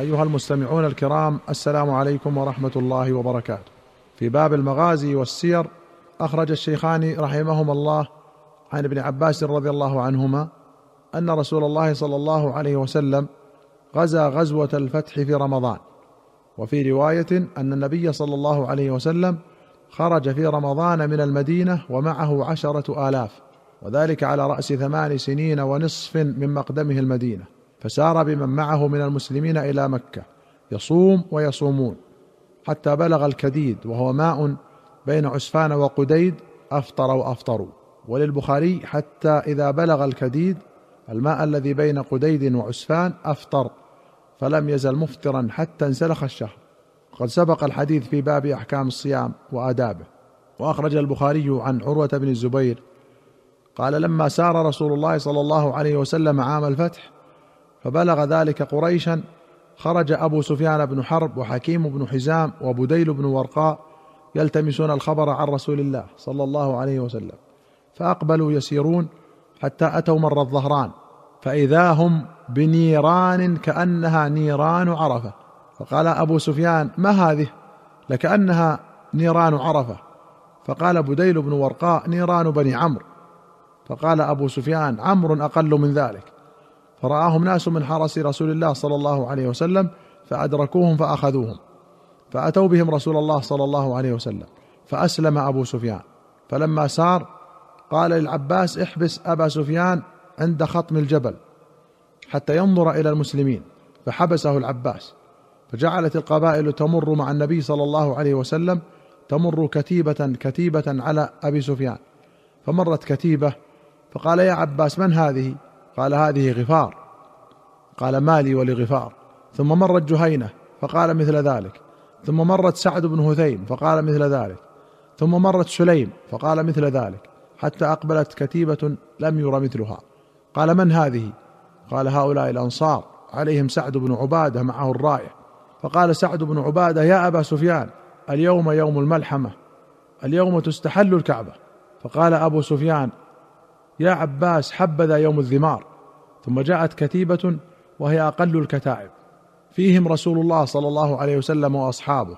أيها المستمعون الكرام السلام عليكم ورحمة الله وبركاته. في باب المغازي والسير أخرج الشيخان رحمهما الله عن ابن عباس رضي الله عنهما أن رسول الله صلى الله عليه وسلم غزا غزوة الفتح في رمضان. وفي رواية أن النبي صلى الله عليه وسلم خرج في رمضان من المدينة ومعه عشرة آلاف وذلك على رأس ثمان سنين ونصف من مقدمه المدينة فسار بمن معه من المسلمين إلى مكة يصوم ويصومون حتى بلغ الكديد وهو ماء بين عسفان وقديد أفطر وافطروا وللبخاري حتى إذا بلغ الكديد الماء الذي بين قديد وعسفان أفطر فلم يزل مفطرا حتى انسلخ الشهر. قد سبق الحديث في باب أحكام الصيام وآدابه. وأخرج البخاري عن عروة بن الزبير قال لما سار رسول الله صلى الله عليه وسلم عام الفتح فبلغ ذلك قريشا. خرج أبو سفيان بن حرب وحكيم بن حزام وبديل بن ورقاء يلتمسون الخبر عن رسول الله صلى الله عليه وسلم فأقبلوا يسيرون حتى أتوا مر الظهران فإذا هم بنيران كأنها نيران عرفة. فقال أبو سفيان ما هذه؟ لكأنها نيران عرفة. فقال بديل بن ورقاء نيران بني عمرو. فقال أبو سفيان عمرو أقل من ذلك. فرآهم ناس من حرس رسول الله صلى الله عليه وسلم فأدركوهم فأخذوهم فأتوا بهم رسول الله صلى الله عليه وسلم فأسلم أبو سفيان فلما سار قال للعباس احبس أبا سفيان عند خطم الجبل حتى ينظر إلى المسلمين فحبسه العباس فجعلت القبائل تمر مع النبي صلى الله عليه وسلم تمر كتيبة كتيبة على أبي سفيان فمرت كتيبة فقال يا عباس من هذه؟ قال هذه غفار. قال مالي ولغفار. ثم مرت جهينة فقال مثل ذلك. ثم مرت سعد بن هثيم فقال مثل ذلك. ثم مرت سليم فقال مثل ذلك. حتى أقبلت كتيبة لم ير مثلها. قال من هذه؟ قال هؤلاء الأنصار. عليهم سعد بن عبادة معه الرايه فقال سعد بن عبادة يا أبا سفيان اليوم يوم الملحمة. اليوم تستحل الكعبة. فقال أبو سفيان يا عباس حبذا يوم الذمار. ثم جاءت كتيبة وهي أقل الكتائب. فيهم رسول الله صلى الله عليه وسلم وأصحابه.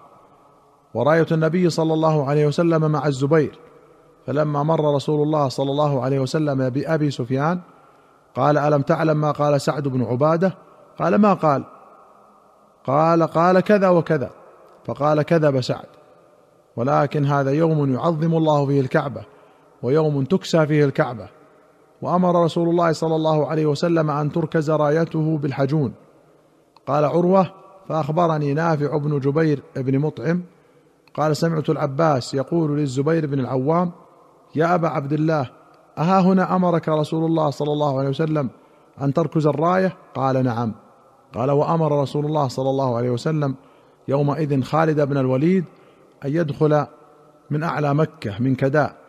ورايه النبي صلى الله عليه وسلم مع الزبير. فلما مر رسول الله صلى الله عليه وسلم بأبي سفيان قال ألم تعلم ما قال سعد بن عبادة؟ قال ما قال؟ قال قال كذا وكذا. فقال كذب سعد. ولكن هذا يوم يعظم الله فيه الكعبة ويوم تكسى فيه الكعبة. وأمر رسول الله صلى الله عليه وسلم أن تركز رايته بالحجون. قال عروة فأخبرني نافع بن جبير بن مطعم. قال سمعت العباس يقول للزبير بن العوام يا أبا عبد الله أها هنا أمرك رسول الله صلى الله عليه وسلم أن تركز الراية؟ قال نعم. قال وأمر رسول الله صلى الله عليه وسلم يومئذ خالد بن الوليد أن يدخل من أعلى مكة من كداء.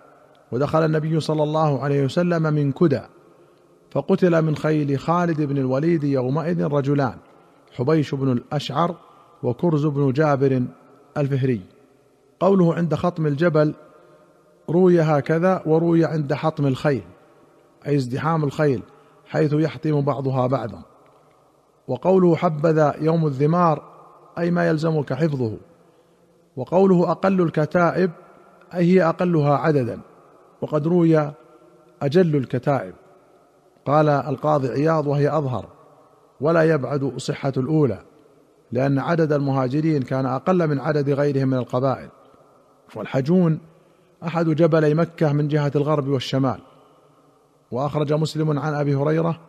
ودخل النبي صلى الله عليه وسلم من كدى فقتل من خيل خالد بن الوليد يومئذ رجلان حبيش بن الأشعر وكرز بن جابر الفهري. قوله عند خطم الجبل روي هكذا وروي عند حطم الخيل أي ازدحام الخيل حيث يحطم بعضها بعضا. وقوله حبذا يوم الذمار أي ما يلزمك حفظه. وقوله أقل الكتائب أي هي أقلها عددا. وقد روي أجل الكتائب. قال القاضي عياض وهي أظهر ولا يبعد صحة الأولى لأن عدد المهاجرين كان أقل من عدد غيرهم من القبائل. والحجون أحد جبلي مكة من جهة الغرب والشمال. وأخرج مسلم عن أبي هريرة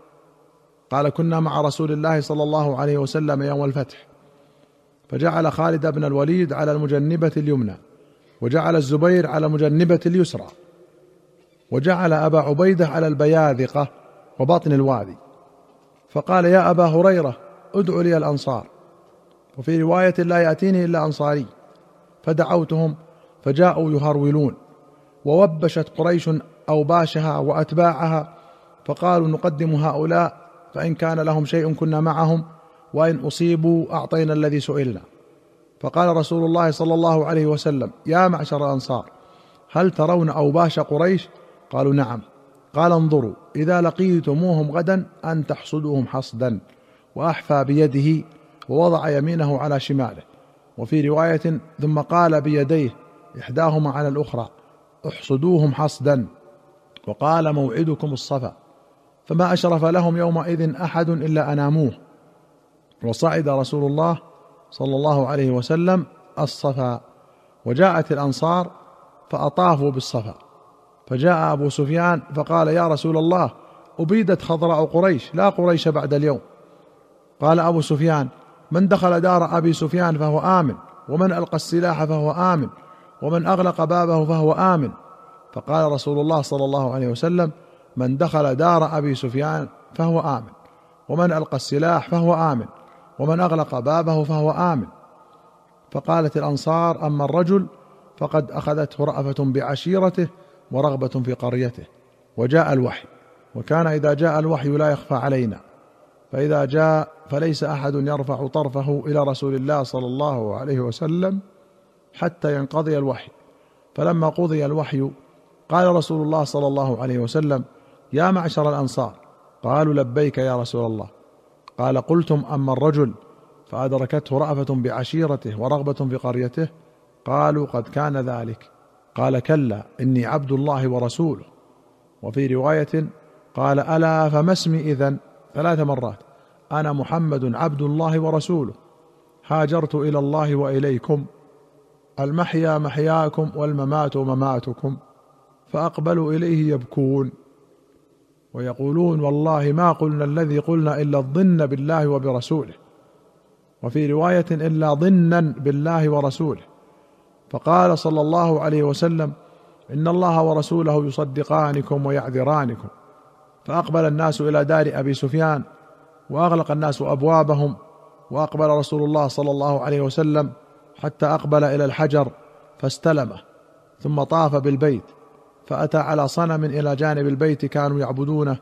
قال كنا مع رسول الله صلى الله عليه وسلم يوم الفتح فجعل خالد بن الوليد على المجنبة اليمنى وجعل الزبير على المجنبة اليسرى. وجعل أبا عبيدة على البياذقة وبطن الوادي. فقال يا أبا هريرة ادع لي الأنصار. وفي رواية لا يأتيني إلا أنصاري. فدعوتهم فجاءوا يهرولون. ووبشت قريش أوباشها وأتباعها. فقالوا نقدم هؤلاء فإن كان لهم شيء كنا معهم وإن أصيبوا أعطينا الذي سئلنا. فقال رسول الله صلى الله عليه وسلم يا معشر الأنصار هل ترون أوباش قريش؟ قالوا نعم. قال انظروا إذا لقيتموهم غدا أن تحصدوهم حصدا وأحفى بيده ووضع يمينه على شماله. وفي رواية ثم قال بيديه إحداهما على الأخرى احصدوهم حصدا. وقال موعدكم الصفا. فما أشرف لهم يومئذ أحد إلا أناموه. وصعد رسول الله صلى الله عليه وسلم الصفا وجاءت الأنصار فأطافوا بالصفا. فجاء أبو سفيان فقال يا رسول الله أبيدت خضراء قريش لا قريش بعد اليوم. قال أبو سفيان من دخل دار أبي سفيان فهو آمن ومن ألقى السلاح فهو آمن ومن أغلق بابه فهو آمن. فقال رسول الله صلى الله عليه وسلم من دخل دار أبي سفيان فهو آمن ومن ألقى السلاح فهو آمن ومن أغلق بابه فهو آمن. فقالت الأنصار أما الرجل فقد أخذته رأفة بعشيرته ورغبة في قريته وجاء الوحي وكان إذا جاء الوحي لا يخفى علينا فإذا جاء فليس أحد يرفع طرفه إلى رسول الله صلى الله عليه وسلم حتى ينقضي الوحي. فلما قضي الوحي قال رسول الله صلى الله عليه وسلم يا معشر الأنصار قالوا لبيك يا رسول الله. قال قلتم أما الرجل فأدركته رأفة بعشيرته ورغبة في قريته؟ قالوا قد كان ذلك. قال كلا إني عبد الله ورسوله. وفي رواية قال ألا فما اسمي إذن؟ ثلاث مرات. أنا محمد عبد الله ورسوله. هاجرت إلى الله وإليكم. المحيا محياكم والممات مماتكم. فاقبلوا إليه يبكون. ويقولون والله ما قلنا الذي قلنا إلا الظن بالله وبرسوله. وفي رواية إلا ظنا بالله ورسوله. فقال صلى الله عليه وسلم إن الله ورسوله يصدقانكم ويعذرانكم. فأقبل الناس إلى دار أبي سفيان وأغلق الناس أبوابهم وأقبل رسول الله صلى الله عليه وسلم حتى أقبل إلى الحجر فاستلمه ثم طاف بالبيت فأتى على صنم إلى جانب البيت كانوا يعبدونه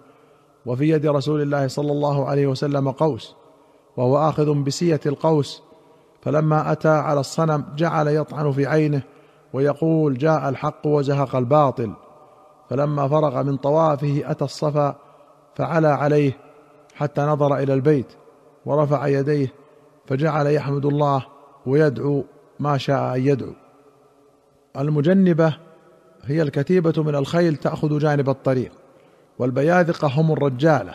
وفي يد رسول الله صلى الله عليه وسلم قوس وهو آخذ بسية القوس فلما أتى على الصنم جعل يطعن في عينه ويقول جاء الحق وزهق الباطل. فلما فرغ من طوافه أتى الصفا فعلى عليه حتى نظر إلى البيت ورفع يديه فجعل يحمد الله ويدعو ما شاء أن يدعو. المجنبة هي الكتيبة من الخيل تأخذ جانب الطريق والبياذقه هم الرجالة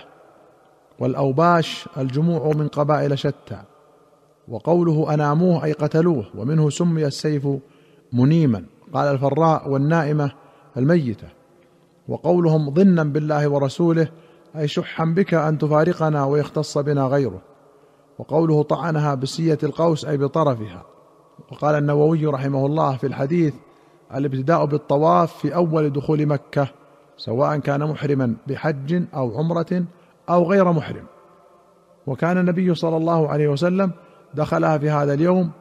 والأوباش الجموع من قبائل شتى. وقوله أناموه أي قتلوه ومنه سمي السيف منيما. قال الفراء والنائمة الميتة. وقولهم ظنا بالله ورسوله أي شحا بك أن تفارقنا ويختص بنا غيره. وقوله طعنها بسية القوس أي بطرفها. وقال النووي رحمه الله في الحديث الابتداء بالطواف في أول دخول مكة سواء كان محرما بحج أو عمرة أو غير محرم. وكان النبي صلى الله عليه وسلم دخلها في هذا اليوم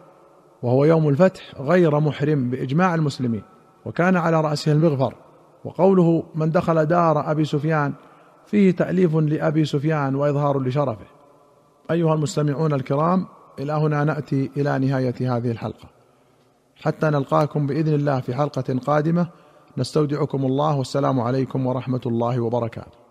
وهو يوم الفتح غير محرم بإجماع المسلمين وكان على رأسه المغفر. وقوله من دخل دار أبي سفيان فيه تأليف لأبي سفيان وإظهار لشرفه. أيها المستمعون الكرام إلى هنا نأتي إلى نهاية هذه الحلقة. حتى نلقاكم بإذن الله في حلقة قادمة. نستودعكم الله والسلام عليكم ورحمة الله وبركاته.